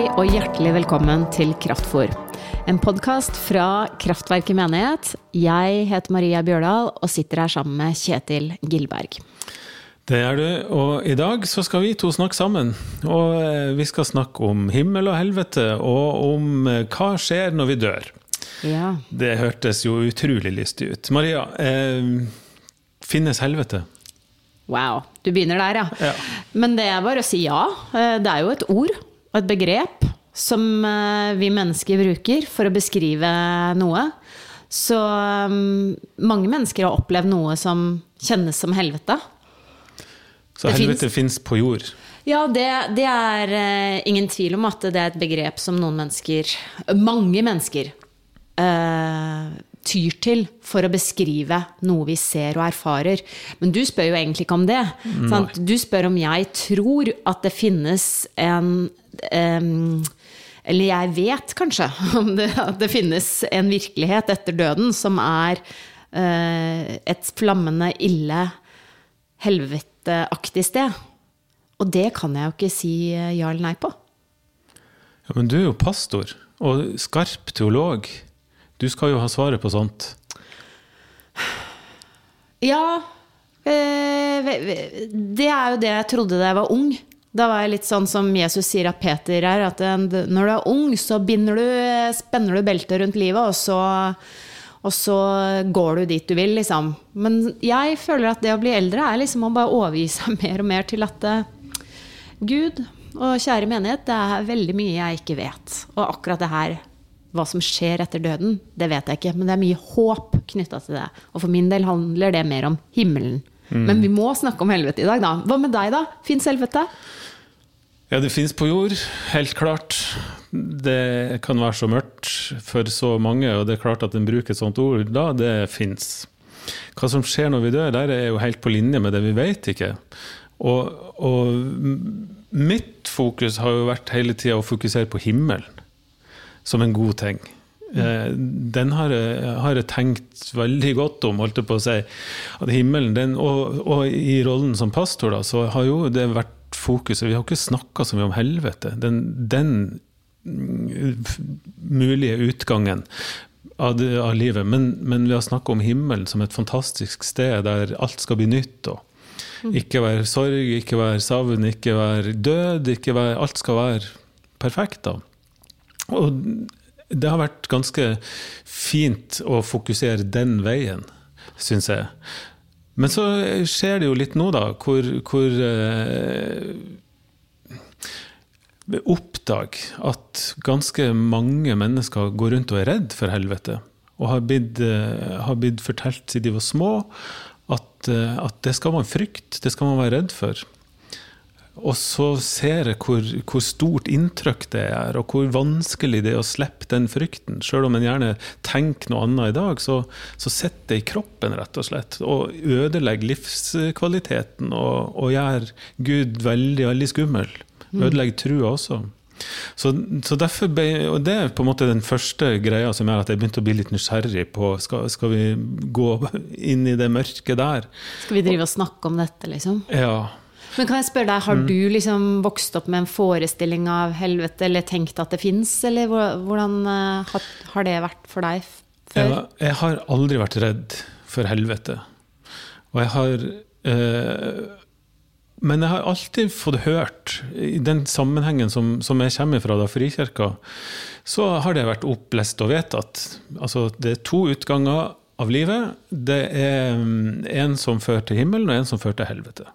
Hei og hjertelig velkommen til Kraftfor. En podkast fra Kraftverket menighet. Jeg heter Maria Bjørdal og sitter her sammen med Kjetil Gilberg. Det er du, og i dag så skal vi to snakke sammen. Og eh, vi skal snakke om himmel og helvete, og om eh, hva skjer når vi dør. Ja. Det hørtes jo utrolig lystig ut. Maria, eh, finnes helvete? Wow. Du begynner der, ja. Ja. Men det er bare å si ja. Eh, Det er jo et ord og et begrep som eh, vi mennesker bruker for å beskrive noe. Så mm, mange mennesker har opplevd noe som kjennes som helvete. Så helvete fins på jord. Ja, det, det er uh, ingen tvil om at det er et begrep som noen mennesker, mange mennesker, eh, tyr til for å beskrive noe vi ser og erfarer. Men du spør jo egentlig ikke om det. Sant? Du spør om jeg tror at det finnes en um, Eller jeg vet kanskje om det, at det finnes en virkelighet etter døden som er uh, et flammende ille helveteaktig sted. Og det kan jeg jo ikke si eh, ja eller nei på. Ja, men du er jo pastor og skarp teolog. Du skal jo ha svaret på sånt. Ja, eh, det er jo det jeg trodde da jeg var ung. Da var jeg litt sånn som Jesus sier at Peter er, at når du er ung, så du, spenner du beltet rundt livet, og så, og så går du dit du vil, liksom. Men jeg føler at det å bli eldre er liksom å bare overgi seg mer og mer til at eh, Gud og kjære menighet, det er veldig mye jeg ikke vet. Og akkurat det her, hva som skjer etter døden, det vet jeg ikke. Men det er mye håp knytta til det. Og for min del handler det mer om himmelen. Men vi må snakke om helvete i dag, da. Hva med deg, da? Fins helvete? Ja, det fins på jord, helt klart. Det kan være så mørkt for så mange, og det er klart at en bruker et sånt ord da, det fins. Hva som skjer når vi dør, der er jo helt på linje med det vi vet ikke. Og, og mitt fokus har jo vært hele tida å fokusere på himmelen som en god ting. Eh, Den har har jeg tenkt veldig godt om, holdt jeg på å si. At himmelen, den, og, og i rollen som pastor, da, så har jo det vært fokuset Vi har ikke snakka så mye om helvete. Den, den mm, mulige utgangen av, det, av livet. Men, men vi har snakka om himmelen som et fantastisk sted der alt skal bli nytt. Og ikke være sorg, ikke være savn, ikke være død. Ikke være, alt skal være perfekt. da. Og det har vært ganske fint å fokusere den veien, syns jeg. Men så skjer det jo litt nå, da, hvor, hvor eh, vi oppdager at ganske mange mennesker går rundt og er redd for helvete. Og har blitt, eh, fortalt siden de var små at, eh, at det skal man frykte, det skal man være redd for. Og så ser jeg hvor, hvor stort inntrykk det er, og hvor vanskelig det er å slippe den frykten. Selv om en gjerne tenker noe annet i dag, så, så sitter det i kroppen, rett og slett. Og ødelegger livskvaliteten og, og gjør Gud veldig, veldig skummel. Ødelegger trua også. Så, så derfor ble, og Det er på en måte den første greia som gjør at jeg begynte å bli litt nysgjerrig på skal, skal vi gå inn i det mørket der. Skal vi drive og snakke om dette, liksom? Ja, Men kan jeg spørre deg, har du liksom vokst opp med en forestilling av helvete, eller tenkt at det fins, eller hvordan eh, har, det vært for deg før? Jeg, jeg har aldri vært redd for helvete. Og jeg har eh, Men jeg har alltid fått hørt, i den sammenhengen som, som jeg kommer fra, da, Frikirka, så har det vært opplest og vedtatt. Altså, det er to utganger av livet. Det er mm, en som fører til himmelen, og en som fører til helvete.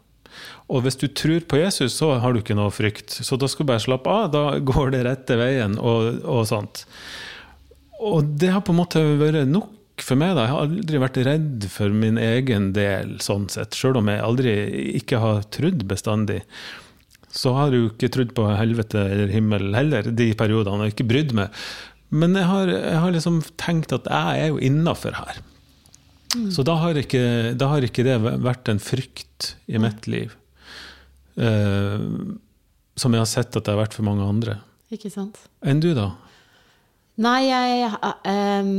Og hvis du tror på Jesus, så har du ikke noe frykt. Så da skal du bare slappe av, da går det rette veien, og, og sånt. Og det har på en måte vært nok for meg. da. Jeg har aldri vært redd for min egen del, sånn sett. Selv om jeg aldri ikke har trodd bestandig. Så har jeg jo ikke trodd på helvete eller himmel heller, de periodene, og ikke brydd meg. Men jeg har, jeg har liksom tenkt at jeg er jo innafor her. Så da har, ikke, da har ikke det vært en frykt i mitt liv. Eh, som jeg har sett at det har vært for mange andre. Ikke sant? Enn du, da? Nei, jeg eh,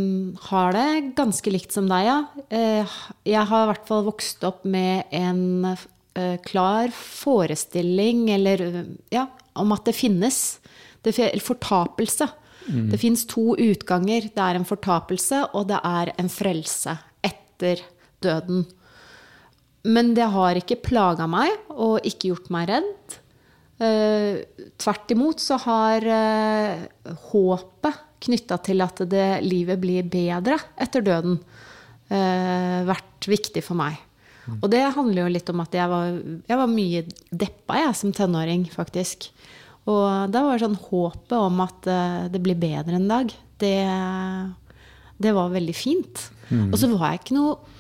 har det ganske likt som deg, ja. Eh, jeg har i hvert fall vokst opp med en eh, klar forestilling eller, ja, om at det finnes. Det, fortapelse. fortapelse. Det fins to utganger. Det er en fortapelse, og det er en frelse etter døden. Men det har ikke plaga meg og ikke gjort meg redd. Eh, tvert imot så har eh, håpet knytta til at det, livet blir bedre etter døden, eh, vært viktig for meg. Og det handler jo litt om at jeg var, jeg var mye deppa jeg, som tenåring, faktisk. Og da var sånn håpet om at det blir bedre en dag, det, det var veldig fint. Og så var jeg ikke noe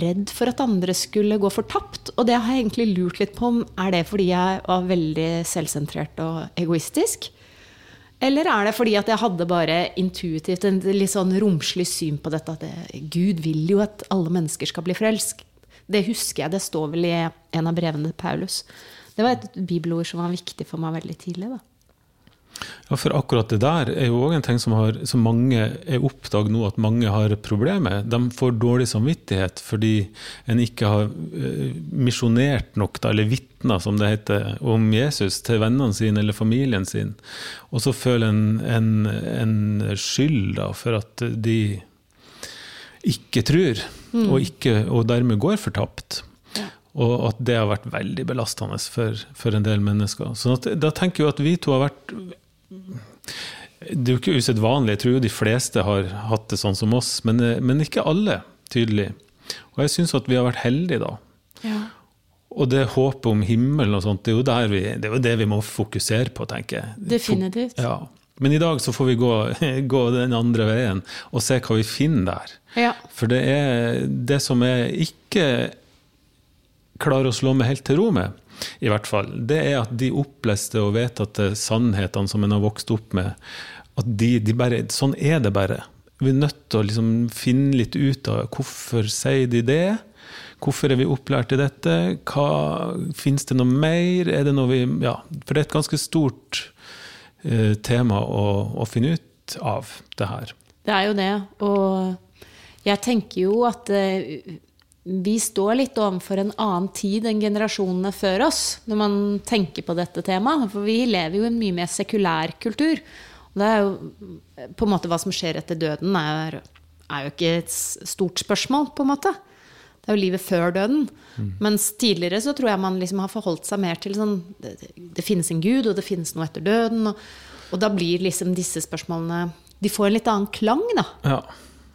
redd for at andre skulle gå fortapt. Og det har jeg egentlig lurt litt på om er det fordi jeg var veldig selvsentrert og egoistisk. Eller er det fordi at jeg hadde bare intuitivt en litt sånn romslig syn på dette at det, Gud vil jo at alle mennesker skal bli frelst. Det husker jeg, det står vel i en av brevene til Paulus. Det var et bibelord som var viktig for meg veldig tidlig. da. Ja, for akkurat det der er jo òg en ting som, har, som mange er oppdaget nå at mange har problemer med. De får dårlig samvittighet fordi en ikke har uh, misjonert nok, da, eller vitna, som det heter, om Jesus til vennene sine eller familien sin. Og så føler en, en, en skyld da, for at de ikke tror, og, ikke, og dermed går fortapt. Og at det har vært veldig belastende for, for en del mennesker. Så at, da tenker jeg at vi to har vært Det er jo ikke usedvanlig, jeg tror jo de fleste har hatt det sånn som oss, men, men ikke alle, tydelig. Og jeg syns at vi har vært heldige, da. Ja. Og det håpet om himmelen og sånt, det er jo, der vi, det, er jo det vi må fokusere på, tenker jeg. Definitivt. Ja. Men i dag så får vi gå, gå den andre veien og se hva vi finner der. Ja. For det er det som jeg ikke klarer å slå meg helt til ro med, i hvert fall, det er at de oppleste og vedtatte sannhetene som en har vokst opp med, at de, de bare Sånn er det bare. Vi er nødt til å liksom finne litt ut av hvorfor sier de det. Hvorfor er vi opplært i dette? Hva, finnes det noe mer? Er det noe vi Ja, for det er et ganske stort eh, tema å, å finne ut av det her. Det er jo det. Og jeg tenker jo at eh, vi står litt overfor en annen tid enn generasjonene før oss, når man tenker på dette temaet. For vi lever jo i en mye mer sekulær kultur. Og det er jo på en måte hva som skjer etter døden, er, er jo ikke et stort spørsmål, på en måte. Det er jo livet før døden. Mens tidligere så tror jeg man liksom har forholdt seg mer til sånn Det, det finnes en gud, og det finnes noe etter døden. Og, og da blir liksom disse spørsmålene De får en litt annen klang, da. Ja,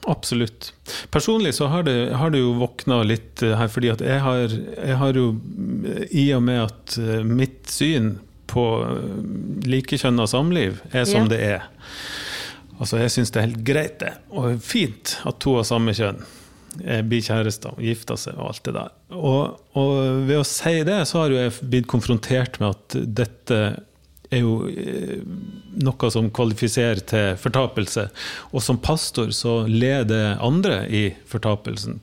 absolutt. Personlig så har det, har det jo våkna litt eh, her, fordi at jeg har, jeg har jo, eh, i og med at eh, mitt syn på likekjønna samliv er som Ja. det er Altså, jeg syns det er helt greit, det, og fint at to av samme kjønn blir kjærester og gifter seg og alt det der. Og, og ved å si det, så har jo jeg blitt konfrontert med at dette er jo eh, noe som kvalifiserer til fortapelse. Og som pastor så leder andre i fortapelsen.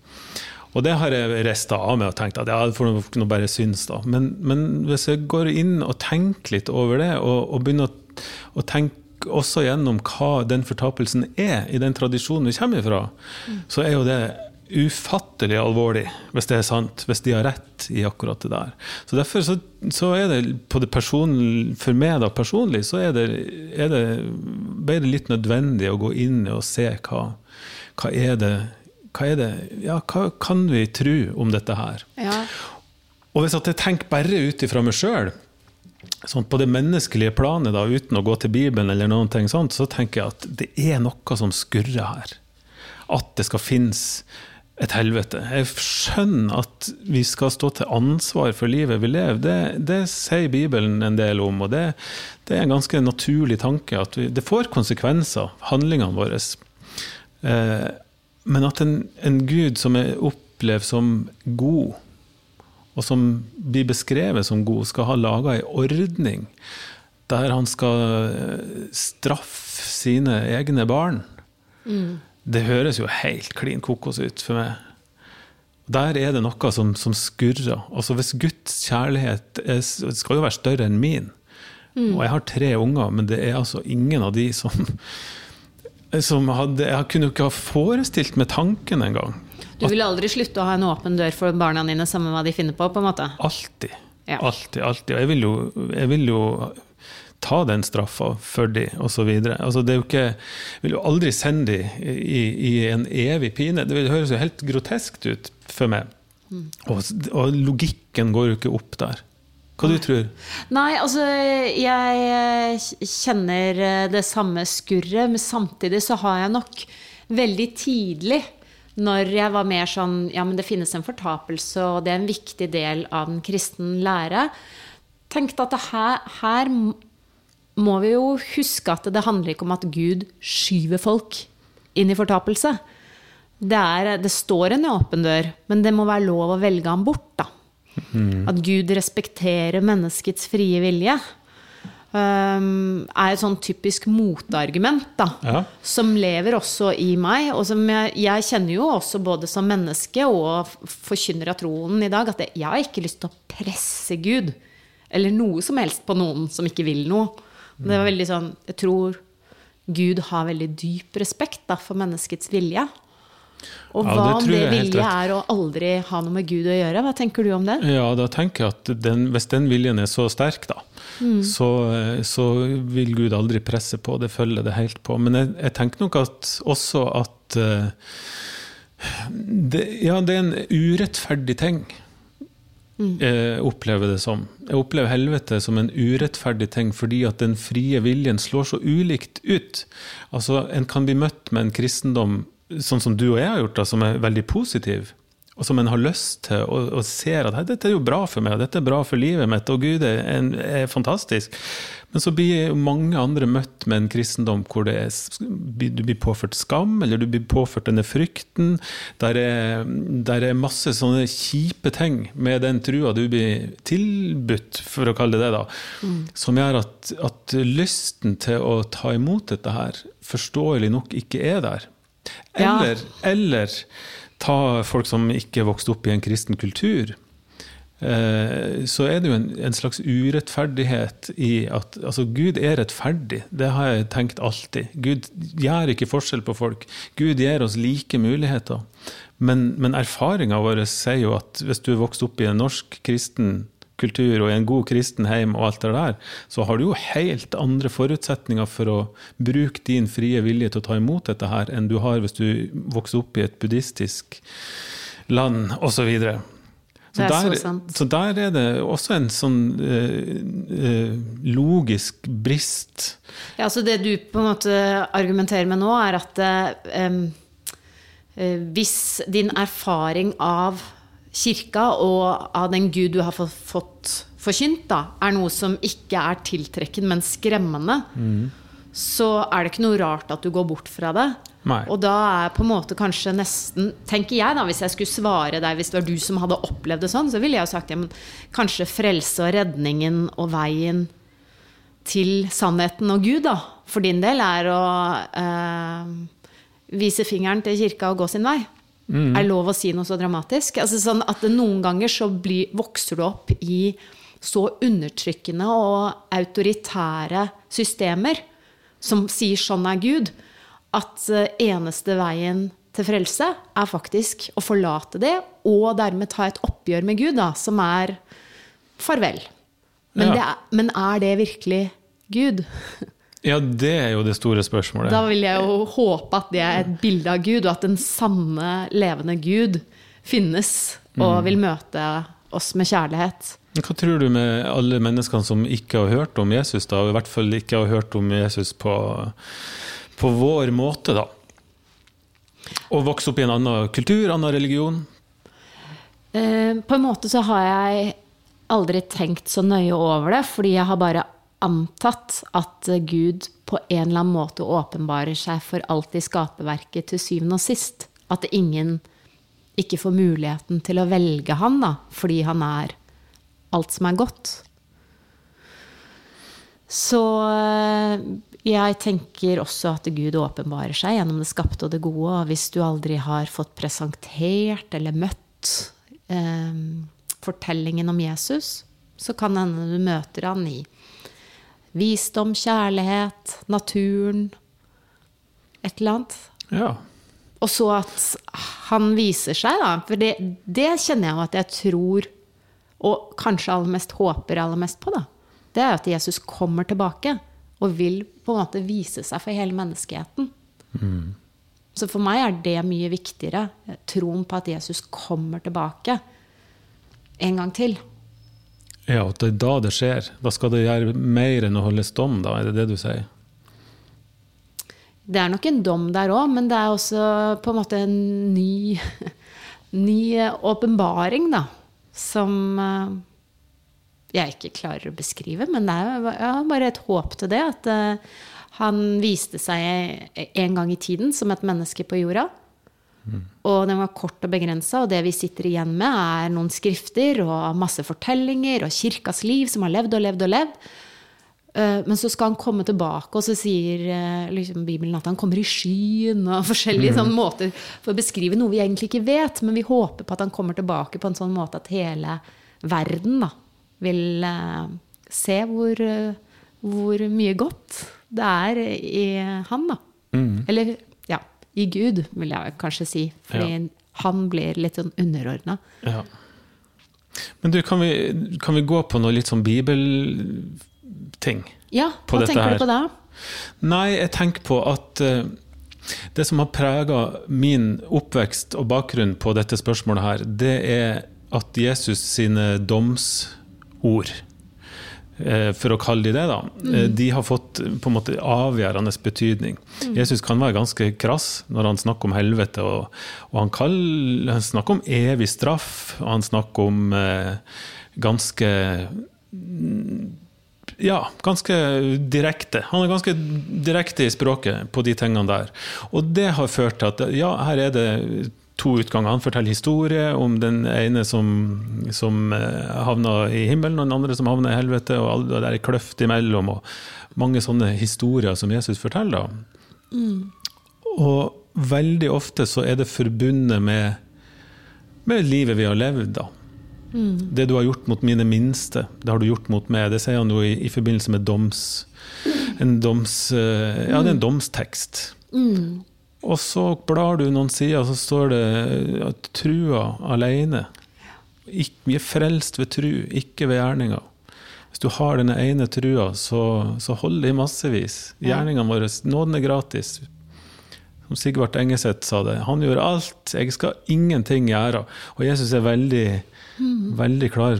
Og det har jeg rista av med og tenkt at ja, det får nå bare synes, da. Men, men hvis jeg går inn og tenker litt over det, og, og begynner å, å tenke også gjennom hva den fortapelsen er, i den tradisjonen vi kommer fra, så er jo det ufattelig alvorlig, hvis det er sant, hvis de har rett i akkurat det der. Så derfor så, så er det på det person, for meg da personlig, så er det, er det, ble det litt nødvendig å gå inn og se hva, hva er det hva er det, ja, hva kan vi tro om dette her? Ja. Og hvis at jeg tenker bare ut ifra meg sjøl, sånn på det menneskelige planet, da, uten å gå til Bibelen, eller noen ting sånt, så tenker jeg at det er noe som skurrer her. At det skal finnes et helvete. Jeg skjønner at vi skal stå til ansvar for livet vi lever. Det, det sier Bibelen en del om, og det, det er en ganske naturlig tanke. at vi, Det får konsekvenser, handlingene våre. Eh, men at en, en Gud som er opplevd som god, og som blir beskrevet som god, skal ha laga ei ordning der han skal straffe sine egne barn. Det høres jo helt klin kokos ut for meg. Der er det noe som, som skurrer. Altså Hvis Guds kjærlighet er, skal jo være større enn min Og jeg har tre unger, men det er altså ingen av de som, som hadde Jeg kunne jo ikke ha forestilt meg tanken engang. Du vil aldri slutte å ha en åpen dør for barna dine, samme hva de finner på? på en måte. Alltid. Ja. Alltid, alltid. Og jeg vil jo, jeg vil jo ta den straffa for de, osv. Altså, det er jo ikke Vil jo aldri sende de i, i en evig pine. Det høres jo helt groteskt ut for meg. Mm. Og, og, logikken går jo ikke opp der. Hva du tror Nei, altså jeg eh, kjenner eh, det samme skurret, men samtidig så har jeg nok veldig tidlig når jeg var mer sånn Ja, men det finnes en fortapelse, og det er en viktig del av den kristne lære. Tenkte at her, her må vi jo huske at det handler ikke om at Gud skyver folk inn i fortapelse. Det, er, det står en åpen dør, men det må være lov å velge ham bort, da. Mm. At Gud respekterer menneskets frie vilje. Um, er et sånn typisk motargument, da. Ja. Som lever også i meg. Og som jeg, jeg, kjenner jo også både som menneske og forkynner av troen i dag, at jeg har ikke lyst til å presse Gud. Eller noe som helst på noen som ikke vil noe. Det var veldig sånn Jeg tror Gud har veldig dyp respekt da, for menneskets vilje. Og hva ja, om det vilje er å aldri ha noe med Gud å gjøre? Hva tenker du om det? Ja, da tenker jeg at den, Hvis den viljen er så sterk, da, mm. så, så, vil Gud aldri presse på. Det følger det helt på. Men jeg, jeg tenker nok at, også at uh, det, Ja, det er en urettferdig ting mm. jeg opplever det som. Jeg opplever helvete som en urettferdig ting fordi at den frie viljen slår så ulikt ut. Altså, En kan bli møtt med en kristendom sånn som du og jeg har gjort, da, som er veldig positiv. Og som en har lyst til, og, og ser at dette er jo bra for meg, og dette er bra for livet mitt, og Gud er, er fantastisk. Men så blir mange andre møtt med en kristendom hvor er, du blir påført skam, eller du blir påført denne frykten. Der er, der er masse sånne kjipe ting med den trua du blir tilbudt, for å kalle det det, da, mm. som gjør at, at lysten til å ta imot dette her, forståelig nok ikke er der. Eller, ja. eller ta folk som ikke vokste opp i en kristen kultur Eh, så er det jo en, en, slags urettferdighet i at altså, Gud er rettferdig. Det har jeg tenkt alltid. Gud gjør ikke forskjell på folk. Gud gir oss like muligheter. Men, men erfaringa vår sier jo at hvis du er vokst opp i en norsk kristen kultur og i en god kristen heim og alt det der, så har du jo helt andre forutsetninger for å bruke din frie vilje til å ta imot dette her, enn du har hvis du vokser opp i et buddhistisk land, osv. Så, der, så, så der er det også en sånn uh, logisk brist. Ja, så Det du på en måte argumenterer med nå, er at eh, hvis din erfaring av kirka og av den Gud du har fått forkynt, da, er noe som ikke er tiltrekkende, men skremmende, mm. så er det ikke noe rart at du går bort fra det. Nei. Og da er på en måte kanskje nesten Tenker jeg, da, hvis jeg skulle svare deg hvis det var du som hadde opplevd det sånn, så ville jeg jo sagt ja, men kanskje frelse og redningen og veien til sannheten og Gud, da, for din del, er å eh, vise fingeren til kirka og gå sin vei. Mm. Er lov å si noe så dramatisk? Altså sånn at Noen ganger så blir, vokser du opp i så undertrykkende og autoritære systemer som sier 'sånn er Gud', at eh, eneste veien til frelse er faktisk å forlate det, og dermed ta et oppgjør med Gud, da, som er farvel. Men, ja. er, men er det virkelig Gud? Ja, det er jo det store spørsmålet. Da vil jeg jo håpe at det er et bilde av Gud, og at den sanne, levende Gud finnes og mm. vil møte oss med kjærlighet. Hva tror du med alle menneskene som ikke har hørt om Jesus, da, og i hvert fall ikke har hørt om Jesus på på vår måte, da. Å vokse opp i en annen kultur, annen religion? Eh, på en måte så har jeg aldri tenkt så nøye over det, fordi jeg har bare antatt at Gud på en eller annen måte åpenbarer seg for alt i skaperverket til syvende og sist. At ingen ikke får muligheten til å velge han, da, fordi han er alt som er godt. Så eh, jeg tenker også at Gud åpenbarer seg gjennom det skapte og det gode. Og hvis du aldri har fått presentert eller møtt eh, fortellingen om Jesus, så kan hende du møter han i visdom, kjærlighet, naturen Et eller annet. Ja. Og så at han viser seg, da. For det, det kjenner jeg jo at jeg tror, og kanskje aller mest håper aller mest på, da. det er at Jesus kommer tilbake og vil på en måte vise seg for hele menneskeheten. Så for meg er det mye viktigere. Troen på at Jesus kommer tilbake en gang til. Ja, at det er da det skjer. Da skal det gjøre mer enn å holde dom, da? Er det det du sier? Det er nok en dom der òg, men det er også på en måte en ny ny åpenbaring, da. Som eh, jeg ikke klarer å beskrive, men det er ja, bare et håp til det. At uh, han viste seg en gang i tiden som et menneske på jorda. Mm. Og den var kort og begrensa, og det vi sitter igjen med, er noen skrifter og masse fortellinger og kirkas liv som har levd og levd og levd. Uh, men så skal han komme tilbake, og så sier uh, liksom Bibelen at han kommer i skyen. Og forskjellige mm. måter for å beskrive noe vi egentlig ikke vet. Men vi håper på at han kommer tilbake på en sånn måte at hele verden da, vil uh, se hvor, uh, hvor, mye godt det er i han, da. Mm. Eller i Gud, vil jeg kanskje si. Fordi ja. han blir litt sånn underordna. Ja. Men du, kan vi, kan vi, gå på noe litt sånn bibelting? Ja, hva tenker du på da? Nei, jeg tenker på at uh, det som har prega min oppvekst og bakgrunn på dette spørsmålet her, det er at Jesus sine doms ord, eh, for å kalle de det, da, mm. Eh, de har fått på en måte avgjørende betydning. Mm. Jesus kan være ganske krass når han snakker om helvete, og, og han, kaller, han, snakker om evig straff, og han snakker om eh, ganske ja, ganske direkte. Han er ganske direkte i språket på de tingene der. Og det har ført til at ja, her er det to utganger. Han forteller historie om den ene som, som eh, havna i himmelen, og den andre som havna i helvete, og det er kløft imellom. og Mange sånne historier som Jesus forteller. Mm. Og veldig ofte så er det forbundet med, med livet vi har levd. da. Mm. Det du har gjort mot mine minste, det har du gjort mot meg. Det sier han jo i, i forbindelse med doms, en doms, eh, ja, det er en domstekst. Mm. Og så blar du noen sider, så står det at trua alene. Vi er frelst ved tru, ikke ved gjerninga. Hvis du har denne ene trua, så, så hold det i massevis. Gjerningene våre, nåden er gratis. Som Sigvart Engeseth sa det. Han gjør alt, jeg skal ingenting gjøre. Og Jesus er veldig, mm. veldig klar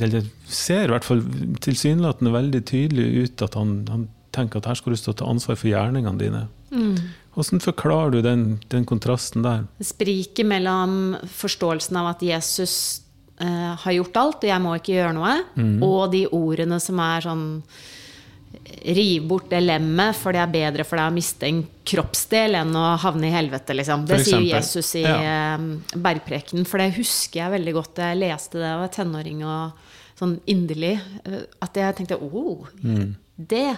Eller ser i hvert fall tilsynelatende veldig tydelig ut at han, han tenker at her skal du stå til ansvar for gjerningene dine. Mm. Hvordan forklarer du den, den kontrasten der? Spriket mellom forståelsen av at Jesus eh, har gjort alt, og jeg må ikke gjøre noe, mm. og de ordene som er sånn Riv bort det lemmet, for det er bedre for deg å miste en kroppsdel enn å havne i helvete. Liksom. Det sier Jesus i ja. uh, Bergprekenen, for det husker jeg veldig godt. Jeg leste det da jeg var tenåring og sånn inderlig. Uh, at jeg tenkte å, oh, mm. det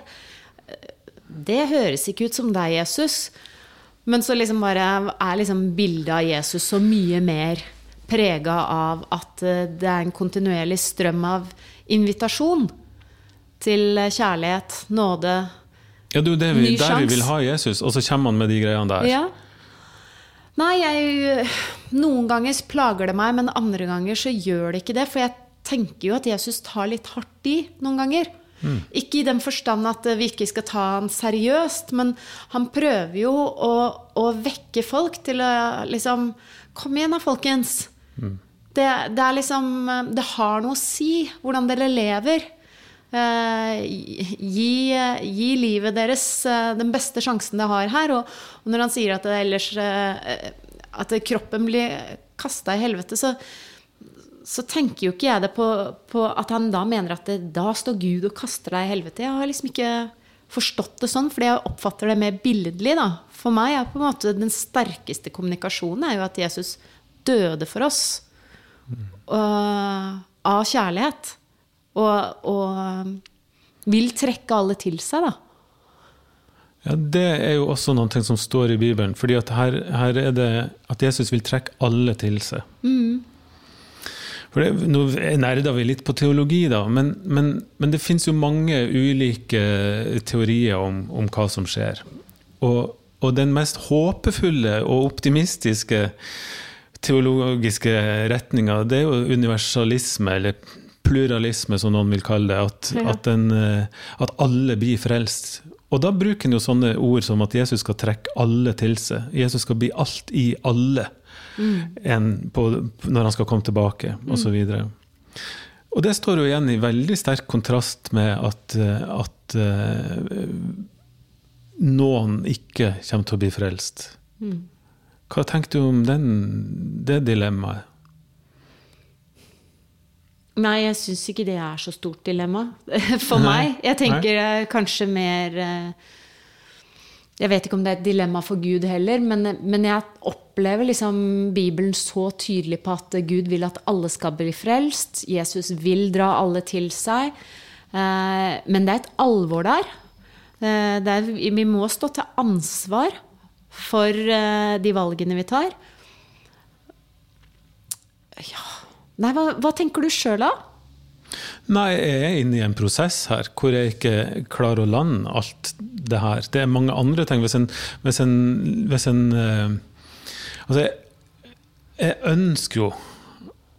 det høres ikke ut som deg, Jesus. Men så liksom bare er liksom bildet av Jesus så mye mer prega av at eh, det er en kontinuerlig strøm av invitasjon til kjærlighet, nåde, ja, det er vi, der vi vil ha Jesus, og så kommer han med de greiene der. Ja. Nei, jeg, noen ganger plager det meg, men andre ganger så gjør det ikke det. For jeg tenker jo at Jesus tar litt hardt i noen ganger. Ikke i den forstand at vi ikke skal ta han seriøst, men han prøver jo å, å vekke folk til å liksom Kom igjen da, folkens. Mm. Det, det, er liksom Det har noe å si hvordan dere lever. Eh, gi, gi, livet deres eh, den beste sjansen det har her. Og, og når han sier at, ellers, eh, at kroppen blir kasta i helvete, så, så tenker jo ikke jeg det på, på, at han da mener at det, da står Gud og kaster deg i helvete. Jeg har liksom ikke forstått det sånn, fordi jeg oppfatter det mer billedlig. da. For meg er på en måte den sterkeste kommunikasjonen er jo at Jesus døde for oss. Og, av kjærlighet. Og, og vil trekke alle til seg, da. Ja, Det er jo også noen ting som står i Bibelen. fordi her, her, er det at Jesus vil trekke alle til seg. Mm. For det, Nå nerder vi litt på teologi, da, men, men, men det fins jo mange ulike teorier om, om hva som skjer. Og, og, den mest håpefulle og optimistiske teologiske retninga, det er jo universalisme, eller pluralisme, som noen vil kalle det. At, Ja. at, den, eh, at alle blir frelst. Og da bruker en jo sånne ord som at Jesus skal trekke alle til seg. Jesus skal bli alt i alle en på, når han skal komme tilbake, osv. Og, og det står jo igjen i veldig sterk kontrast med at, eh, at eh, noen ikke kommer til å bli frelst. Hva tenker du om den, det dilemmaet? Nei, jeg syns ikke det er så stort dilemma for meg. Jeg tenker Nei. kanskje mer eh, Jeg vet ikke om det er et dilemma for Gud heller, men, men jeg opplever liksom Bibelen så tydelig på at Gud vil at alle skal bli frelst. Jesus vil dra alle til seg. Eh, Men det er et alvor der. Eh, er, vi må stå til ansvar for eh, de valgene vi tar. Ja Nei, hva, hva tenker du sjøl, da? Nei, jeg er inne i en prosess her hvor jeg ikke klarer å lande alt det her. Det er mange andre ting. Hvis en, hvis en, hvis en eh, Altså, jeg, jeg ønsker jo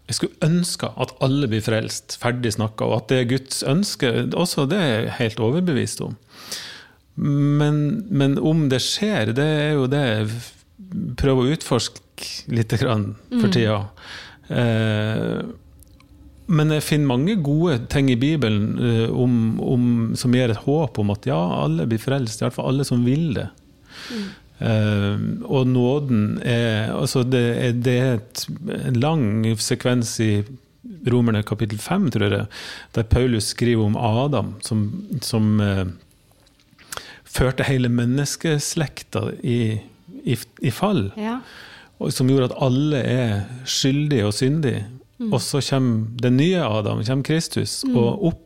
Jeg skulle ønske at alle blir frelst, ferdig snakka, og at det er Guds ønske også, det er jeg helt overbevist om. Men, men om det skjer, det er jo det jeg prøver å utforske litt grann for tida. Eh, men jeg finner mange gode ting i Bibelen eh, om, om, som gir et håp om at ja, alle blir frelst. I hvert fall alle som vil det. Eh, og nåden er altså det, er, det er et, en lang sekvens i Romerne kapittel 5, tror jeg, der Paulus skriver om Adam, som, som eh, førte hele menneskeslekta i, i, i fall Ja. og som gjorde at alle er skyldige og syndige. Og så kommer den nye Adam, kommer Kristus, og opp,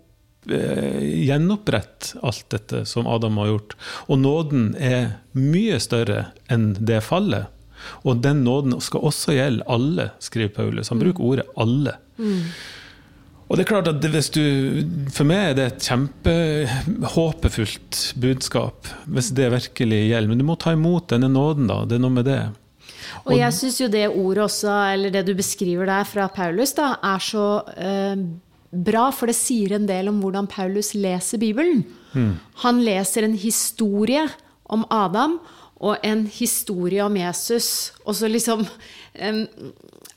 eh, gjenoppretter alt dette som Adam har gjort. Og nåden er mye større enn det fallet. Og den nåden skal også gjelde alle, skriver Paulus. Han bruker ordet 'alle'. Og det er klart at hvis du, For meg er det et kjempehåpefullt budskap, hvis det virkelig gjelder. Men du må ta imot denne nåden, da. Det er noe med det. Og jeg syns jo det ordet også, eller det du beskriver der fra Paulus, da, er så eh, bra, for det sier en del om hvordan Paulus leser Bibelen. Han leser en historie om Adam og en historie om Jesus. Og så liksom eh,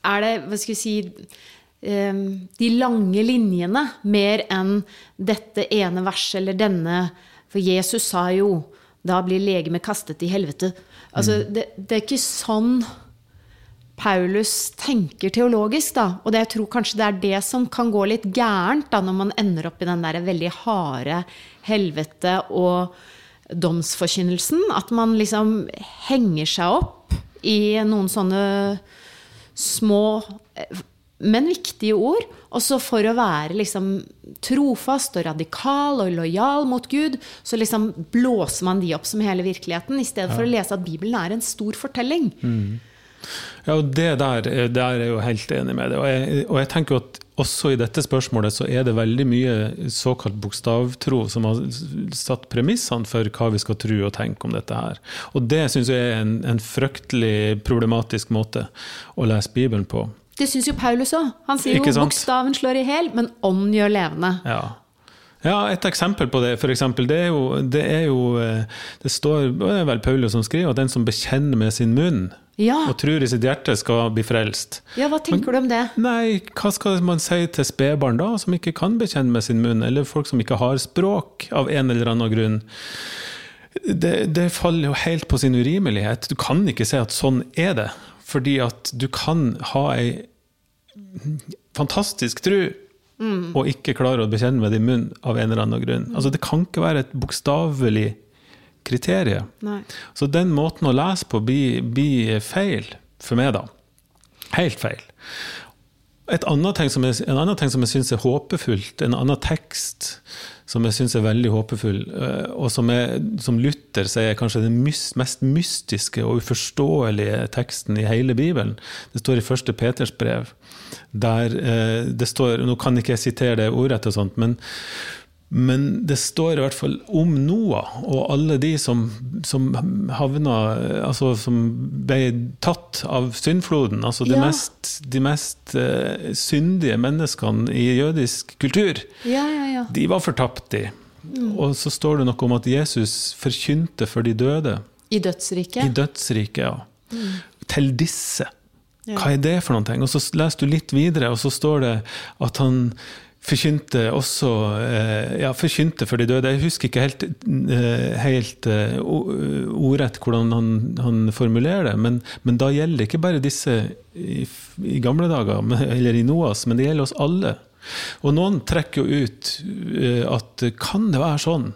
er det, hva skal vi si eh, de lange linjene mer enn dette ene verset eller denne For Jesus sa jo da blir legemet kastet i helvete. Altså, det, det er ikke sånn Paulus tenker teologisk, da. Og det, jeg tror kanskje det er det som kan gå litt gærent da, når man ender opp i den der veldig harde helvete og domsforkynnelsen. At man liksom henger seg opp i noen sånne små men viktige ord. Og så for å være liksom trofast og radikal og lojal mot Gud, så liksom blåser man de opp som hele virkeligheten, i stedet for å lese at Bibelen er en stor fortelling. Ja, og det der, der er jeg jo helt enig med deg. Og jeg, og jeg tenker at også i dette spørsmålet så er det veldig mye såkalt bokstavtro som har satt premissene for hva vi skal tro og tenke om dette her. Og det syns jeg er en, en fryktelig problematisk måte å lese Bibelen på. Det syns jo Paulus òg. Han sier jo bokstaven slår i hæl, men ånd gjør levende. Ja. Ja, Et eksempel på det for eksempel, det er jo, det, er jo, eh, det står det er vel Paulus som skriver at den som bekjenner med sin munn Ja. og tror i sitt hjerte, skal bli frelst. ja, hva tenker du om det? Nei, hva skal man si til spedbarn da, som ikke kan bekjenne med sin munn, eller folk som ikke har språk av en eller annen grunn? Det, det faller jo helt på sin urimelighet. Du kan ikke si at sånn er det, fordi at du kan ha ei fantastisk tru og ikke klare å bekjenne med det i munn av en eller annen grunn. Altså, det kan ikke være et bokstavelig kriterium. Nei. Så den måten å lese på blir, blir feil for meg, da. Helt feil. Et annet ting som jeg, en annen ting som jeg syns er håpefullt, en annen tekst som jeg syns er veldig håpefull, eh, og som, er, som Luther sier er kanskje den mest mystiske og uforståelige teksten i hele Bibelen, det står i første Peters brev, der eh, det står Nå kan ikke jeg sitere det ordrett, og sånt, men Men det står i hvert fall om Noah og alle de som, som havna Altså som ble tatt av syndfloden. Altså de Ja. mest, de mest uh, syndige menneskene i jødisk kultur. Ja, ja, ja. De var fortapt, de. Og så står det noe om at Jesus forkynte for de døde. I I dødsriket. ja. ja. Til disse. Hva er det for noen ting? Og så leser du litt videre, og så står det at han forkynte også eh, Ja, forkynte for de døde. Jeg husker ikke helt, eh, helt eh, ordrett hvordan han, han formulerer det, men, men da gjelder det ikke bare disse i, i gamle dager, eller i Noas, men det gjelder oss alle. Og noen trekker jo ut at kan det være sånn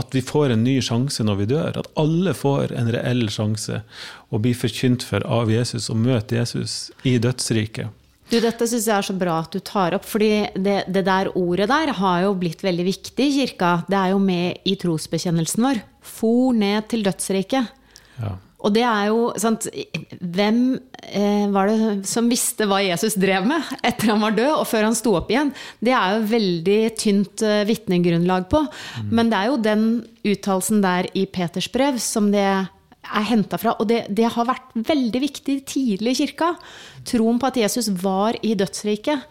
at vi får en ny sjanse når vi dør? At alle får en reell sjanse å bli forkynt for av Jesus og møte Jesus i dødsriket. Du, dette syns jeg er så bra at du tar opp, fordi det, det der ordet der har jo blitt veldig viktig i kirka. Det er jo med i trosbekjennelsen vår. For ned til dødsriket. Ja. Og det er jo sant, Hvem eh, var det som visste hva Jesus drev med etter han var død, og før han sto opp igjen? Det er jo veldig tynt eh, vitnegrunnlag på. Men det er jo den uttalelsen der i Peters brev som det er henta fra. Og det, det har vært veldig viktig tidlig i kirka. Troen på at Jesus var i dødsriket.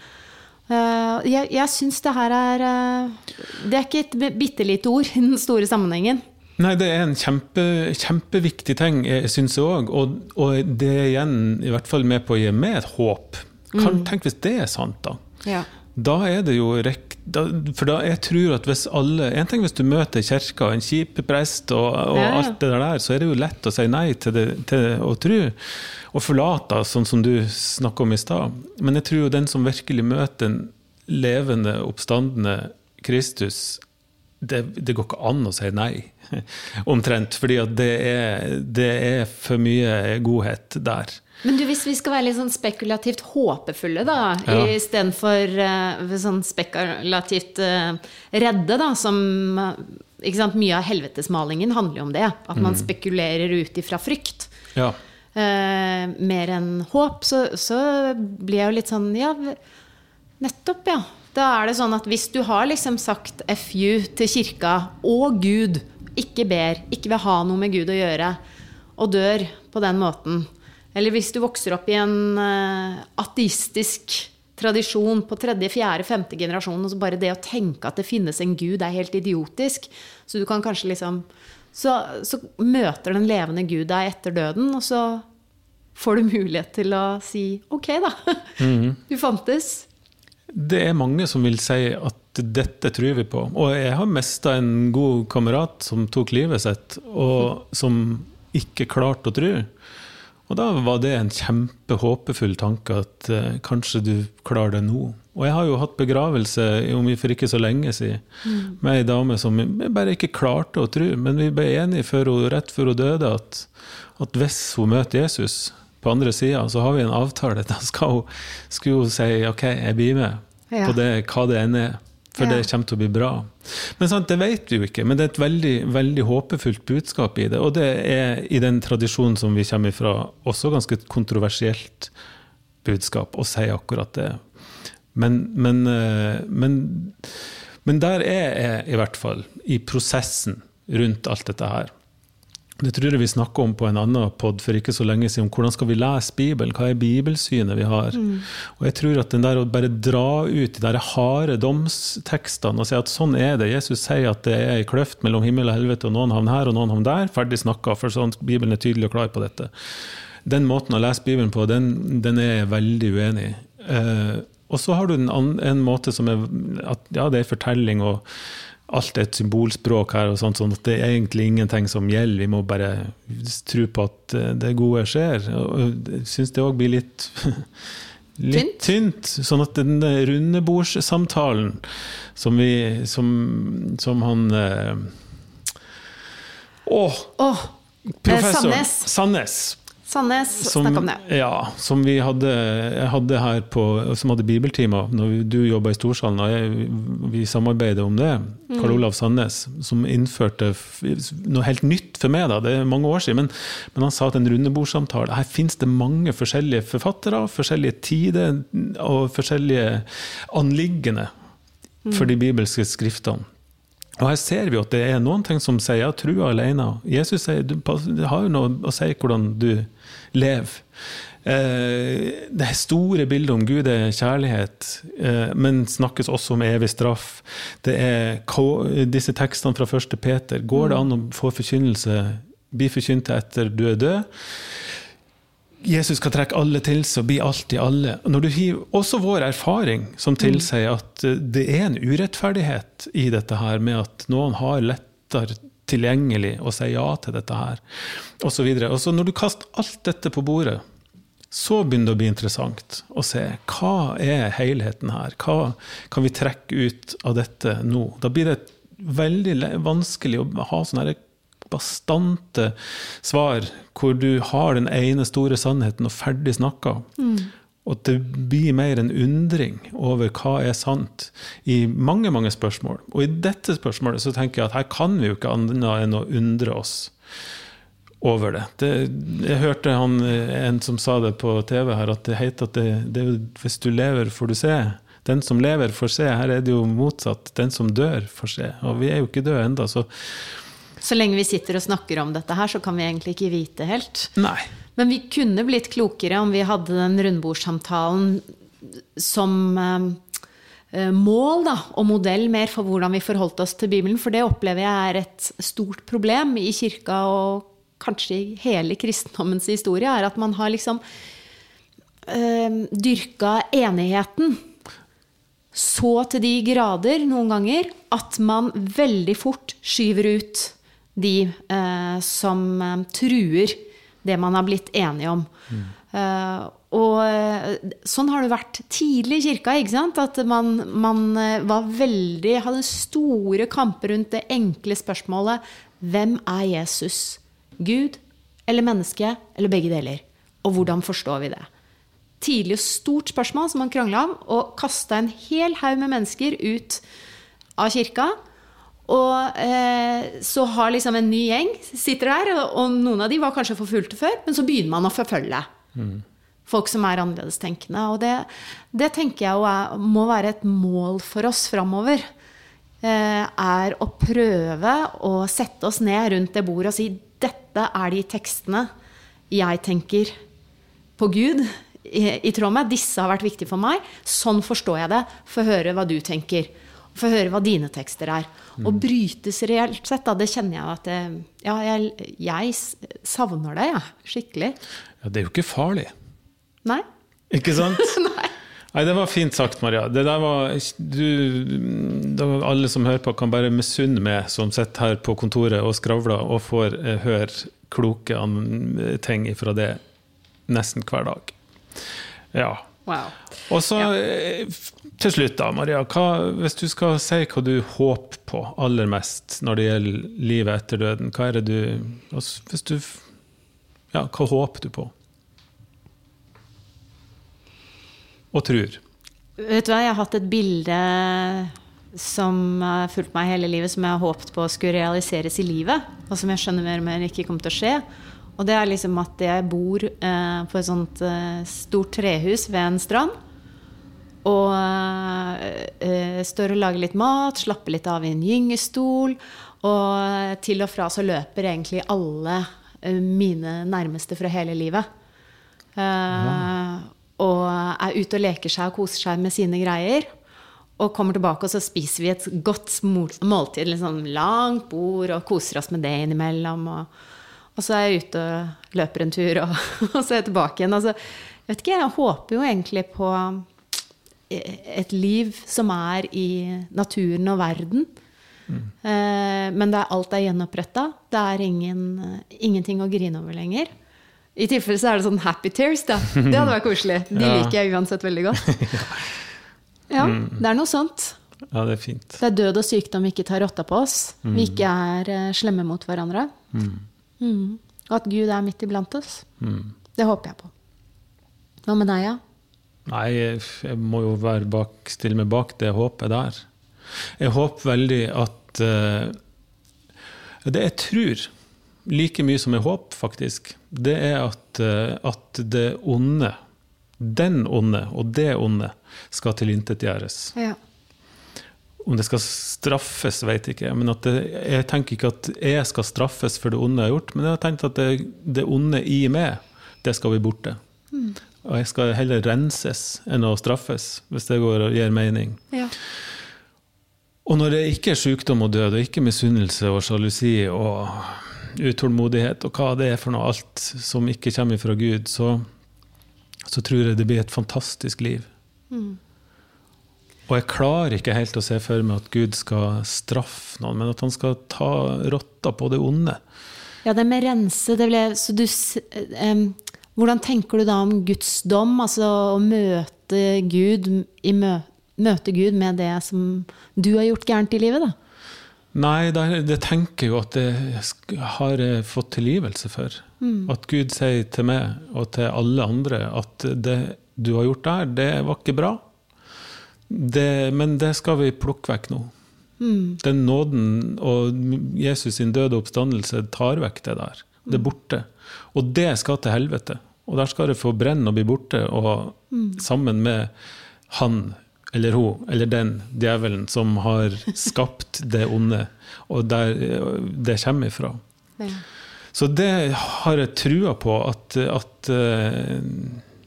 Eh, jeg jeg syns det her er eh, Det er ikke et bitte lite ord i den store sammenhengen. Nei, det er en kjempe, kjempeviktig ting, syns jeg òg. Og, og det er igjen i hvert fall med på å gi meg et håp. Kan, Tenk hvis det er sant, da. Ja. Da er det jo rek da, For da jeg tror at hvis alle En ting hvis du møter kirka, en kjip prest og, og Ja, ja. alt det der, så er det jo lett å si nei til, det, til å tro. Og forlate, sånn som du snakka om i stad. Men jeg tror jo den som virkelig møter en levende, oppstandende Kristus det, det går ikke an å si nei, omtrent. Fordi det er, det er for mye godhet der. Men du, hvis vi skal være litt sånn spekulativt håpefulle, da, Ja. istedenfor uh, sånn spekulativt uh, redde, da, som eh, sant, Mye av helvetesmalingen handler jo om det. At man spekulerer ut ifra frykt. Ja. Uh, mer enn håp. Så, så blir jeg jo litt sånn Ja, nettopp, ja. Da er det sånn at hvis du har liksom sagt FU til kirka og Gud, ikke ber, ikke vil ha noe med Gud å gjøre, og dør på den måten Eller hvis du vokser opp i en eh, ateistisk tradisjon på tredje, fjerde, femte generasjon, og så bare det å tenke at det finnes en gud, er helt idiotisk. Så du kan kanskje liksom Så, så møter den levende Gud deg etter døden, og så får du mulighet til å si ok, da. Du fantes. Det er mange som vil si at dette tror vi på. Og jeg har mista en god kamerat som tok livet sitt, og som ikke klarte å tro. Og da var det en kjempehåpefull tanke at eh, kanskje du klarer det nå. Og jeg har jo hatt begravelse om vi for ikke så lenge siden med ei dame som bare ikke klarte å tro. Men vi ble enige før hun, rett før hun døde at, at hvis hun møter Jesus på andre sida, så har vi en avtale. Da skal hun, skulle hun si OK, jeg blir med Ja. på det, hva det enn er. For Ja. det kommer til å bli bra. Men sant, det vet vi jo ikke, men det er et veldig, veldig håpefullt budskap i det. Og det er i den tradisjonen som vi kommer fra, også ganske kontroversielt budskap å si akkurat det. Men, men, eh, men, men der er jeg i hvert fall, i prosessen rundt alt dette her. Det tror jeg vi snakka om på en annen pod for ikke så lenge siden. om Hvordan skal vi lese Bibelen? Hva er bibelsynet vi har? Og jeg tror at den der å bare dra ut de der harde domstekstene og si at sånn er det Jesus sier at det er ei kløft mellom himmel og helvete, og noen havner her og noen havner der. Ferdig snakka, for sånn Bibelen er tydelig og klar på dette. Den måten å lese Bibelen på, den, den er jeg veldig uenig i. Uh, og så har du en, en måte som er at ja, det er fortelling og alt er et symbolspråk her, og sånt, sånn at det er egentlig ingenting som gjelder. Vi må bare tro på at eh, det gode skjer. Jeg syns det òg blir litt Litt tynt. Sånn at den rundebordssamtalen som vi Som, som han eh, Å! Åh, Professor Sandnes. Sandnes. Sandnes Som, snakk om det. Ja, som vi hadde, hadde her på, som hadde bibeltimer når du jobba i Storsalen, og jeg, vi samarbeidet om det. Mm. Karl Olav Sandnes, som innførte noe helt nytt for meg, da, det er mange år siden. Men, men han sa at en rundebordsamtale Her finnes det mange forskjellige forfattere, forskjellige tider og forskjellige anliggende Mm. for de bibelske skriftene. Og her ser vi at det er noen ting som sier ja, trua alene. Jesus sier du, det har jo noe å si hvordan du lever. Eh, det store bildet om Gud er kjærlighet, eh, men snakkes også om evig straff. Det er disse tekstene fra 1. Peter. Går det an å få forkynnelse, bli forkynt etter du er død? Jesus skal trekke alle til så blir bli alt i alle. Når du hiver, også vår erfaring som tilsier at eh, det er en urettferdighet i dette her, med at noen har lettere tilgjengelig å si ja til dette her, osv. Når du kaster alt dette på bordet, så begynner det å bli interessant å se hva er helheten her? Hva kan vi trekke ut av dette nå? Da blir det veldig vanskelig å ha sånne bastante svar hvor du har den ene store sannheten og ferdig snakka. Mm. Og det blir mer en undring over hva er sant i mange mange spørsmål. Og i dette spørsmålet så tenker jeg at her kan vi jo ikke annet enn å undre oss over det. det jeg hørte han, en som sa det på TV her, at det heter at det, det, hvis du lever, får du se. Den som lever, får se. Her er det jo motsatt. Den som dør, får se. Og vi er jo ikke døde ennå. Så så lenge vi sitter og snakker om dette her, så kan vi egentlig ikke vite helt. Nei. Men vi kunne blitt klokere om vi hadde den rundbordssamtalen som eh, mål da, og modell mer for hvordan vi forholdt oss til Bibelen. For det opplever jeg er et stort problem i kirka og kanskje i hele kristendommens historie, er at man har liksom eh, dyrka enigheten så til de grader noen ganger at man veldig fort skyver ut de eh, som eh, truer det man har blitt enige om. Mm. Eh, og eh, sånn har det vært tidlig i kirka. ikke sant? At man, man eh, var veldig, hadde store kamper rundt det enkle spørsmålet Hvem er Jesus? Gud eller menneske eller begge deler? Og hvordan forstår vi det? Tidlig og stort spørsmål som man krangla om, og kasta en hel haug med mennesker ut av kirka. Og eh, så har liksom en ny gjeng sitter der, og noen av de var kanskje forfulgte før, men så begynner man å forfølge mm. folk som er annerledestenkende. Og det, det tenker jeg er, må være et mål for oss framover. Eh, er å prøve å sette oss ned rundt det bordet og si dette er de tekstene jeg tenker på Gud i, i tråd med. Disse har vært viktige for meg. Sånn forstår jeg det. Få høre hva du tenker. Få høre hva dine tekster er. Mm. Og brytes reelt sett, da, det kjenner jeg at det, Ja, jeg, jeg, savner det, jeg. Ja, skikkelig. Ja, det er jo ikke farlig. Nei. Ikke sant? Nei. Nei, det var fint sagt, Maria. Det der var, du, det var Alle som hører på, kan bare misunne meg som sitter her på kontoret og skravler og får eh, høre kloke ting fra det nesten hver dag. Ja. Wow. Og så ja. Eh, til slutt, da, Maria. Hva, hvis du skal si hva du håper på aller mest når det gjelder livet etter døden, hva er det du Hvis du Ja, hva håper du på? Og tror? Vet du hva, jeg har hatt et bilde som har fulgt meg hele livet, som jeg har håpet på skulle realiseres i livet, og som jeg skjønner mer og mer ikke kommer til å skje. Og det er liksom at jeg bor eh, på et sånt eh, stort trehus ved en strand. Og eh, står og lager litt mat, slapper litt av i en gyngestol. Og til og fra så løper egentlig alle eh, mine nærmeste fra hele livet. Eh, og er ute og leker seg og koser seg med sine greier. Og kommer tilbake, og så spiser vi et godt måltid. Liksom langt bord, og koser oss med det innimellom. og og så er jeg ute og løper en tur, og, og så er jeg tilbake igjen. Altså, jeg vet ikke, jeg håper jo egentlig på eh, et liv som er i naturen og verden. Mm. Eh, men det er, alt er gjenoppretta. Det er ingen, ingenting å grine over lenger. I tilfelle så er det sånn happy tears, da. Det hadde vært koselig. De ja. liker jeg uansett veldig godt. Ja, mm. det er noe sånt. Ja, Det er fint. Det er død og sykdom vi ikke tar rotta på oss. Mm. Vi ikke er uh, slemme mot hverandre. Mm. Mm. Og at Gud er midt iblant oss. Mm. Det håper jeg på. Hva med deg, ja? Nei, jeg må jo være bak, stille meg bak det håpet der. Jeg håper veldig at uh, Det jeg tror, like mye som jeg håper, faktisk, det er at, uh, at det onde, den onde og det onde, skal tilintetgjøres. Ja. Om det skal straffes, vet jeg ikke. Men at det, jeg tenker ikke at jeg skal straffes for det onde jeg har gjort, men jeg har tenkt at det, det onde i meg, det skal bli borte. Og jeg skal heller renses enn å straffes, hvis det går og gir mening. Ja. Og når det ikke er sykdom og død, og ikke misunnelse og sjalusi og utålmodighet og hva det er for noe, alt som ikke kommer fra Gud, så, så tror jeg det blir et fantastisk liv. Og jeg klarer ikke helt å se for meg at Gud skal straffe noen, men at han skal ta rotta på det onde. Ja, det med rense, det ble Så du um, Hvordan tenker du da om Guds dom? Altså å møte Gud i mø, møte Gud med det som du har gjort gærent i livet, da? Nei, det, det tenker jeg jo at det har jeg fått tilgivelse for. At Gud sier til meg og til alle andre at det du har gjort der, det var ikke bra. Det, men det skal vi plukke vekk nå. Den nåden og Jesus sin døde oppstandelse tar vekk det der. Det er borte. Og det skal til helvete. Og der skal det få brenne og bli borte, og sammen med han eller hun eller den djevelen som har skapt det onde, og der det kommer ifra. Så det har jeg trua på, at, at eh,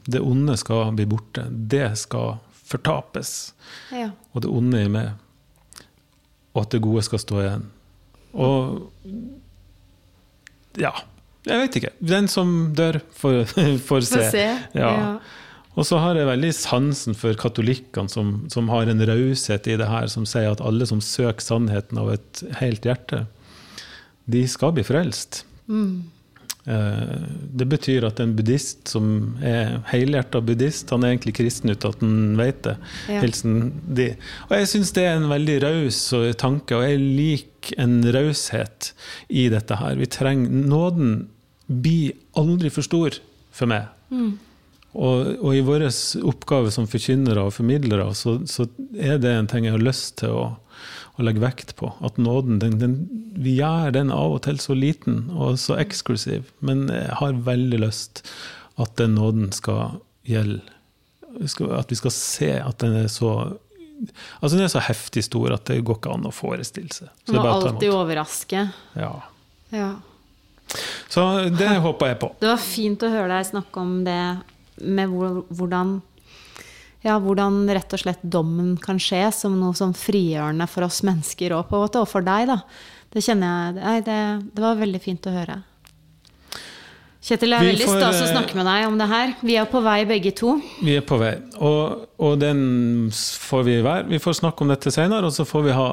det onde skal bli borte. Det skal fortapes. Ja. Og det onde i meg. Og at det gode skal stå igjen. Og ja. Jeg vet ikke. Den som dør, får, får se. Se. Ja. Ja. Og så har jeg veldig sansen for katolikkene som, som har en raushet i det her, som sier at alle som søker sannheten av et helt hjerte, de skal bli frelst. Eh, Det betyr at en buddhist som er helhjerta buddhist, han er egentlig kristen uten at han vet det. Ja. Hilsen de. Og jeg syns det er en veldig raus tanke, og jeg liker en raushet i dette her. Vi trenger Nåden blir aldri for stor for meg. Og, og i vår oppgave som forkynnere og formidlere, så, så er det en ting jeg har lyst til å, å legge vekt på. At nåden, den, den, vi gjør den av og til så liten og så eksklusiv, men jeg har veldig lyst at den nåden skal gjelde. At vi skal se at den er så Altså Den er så heftig stor at det går ikke an å forestille seg. Så det Må alltid overraske. Ja. Ja. Så det håper jeg på. Det var fint å høre deg snakke om det med hvordan ja, hvordan rett og slett dommen kan skje som noe sånn frigjørende for oss mennesker og på en måte, og for deg, da. Det kjenner jeg Nei, det, det var veldig fint å høre. Kjetil, det er Vi veldig stas å eh, snakke med deg om det her. Vi er på vei begge to. Vi er på vei, og, og den får vi være. Vi får snakke om dette senere, og så får vi ha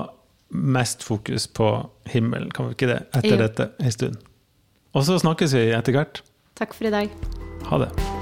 mest fokus på himmelen, kan vi ikke det, etter Jo. dette en stund. Og så snakkes vi etter hvert. Takk for i dag. Ha det.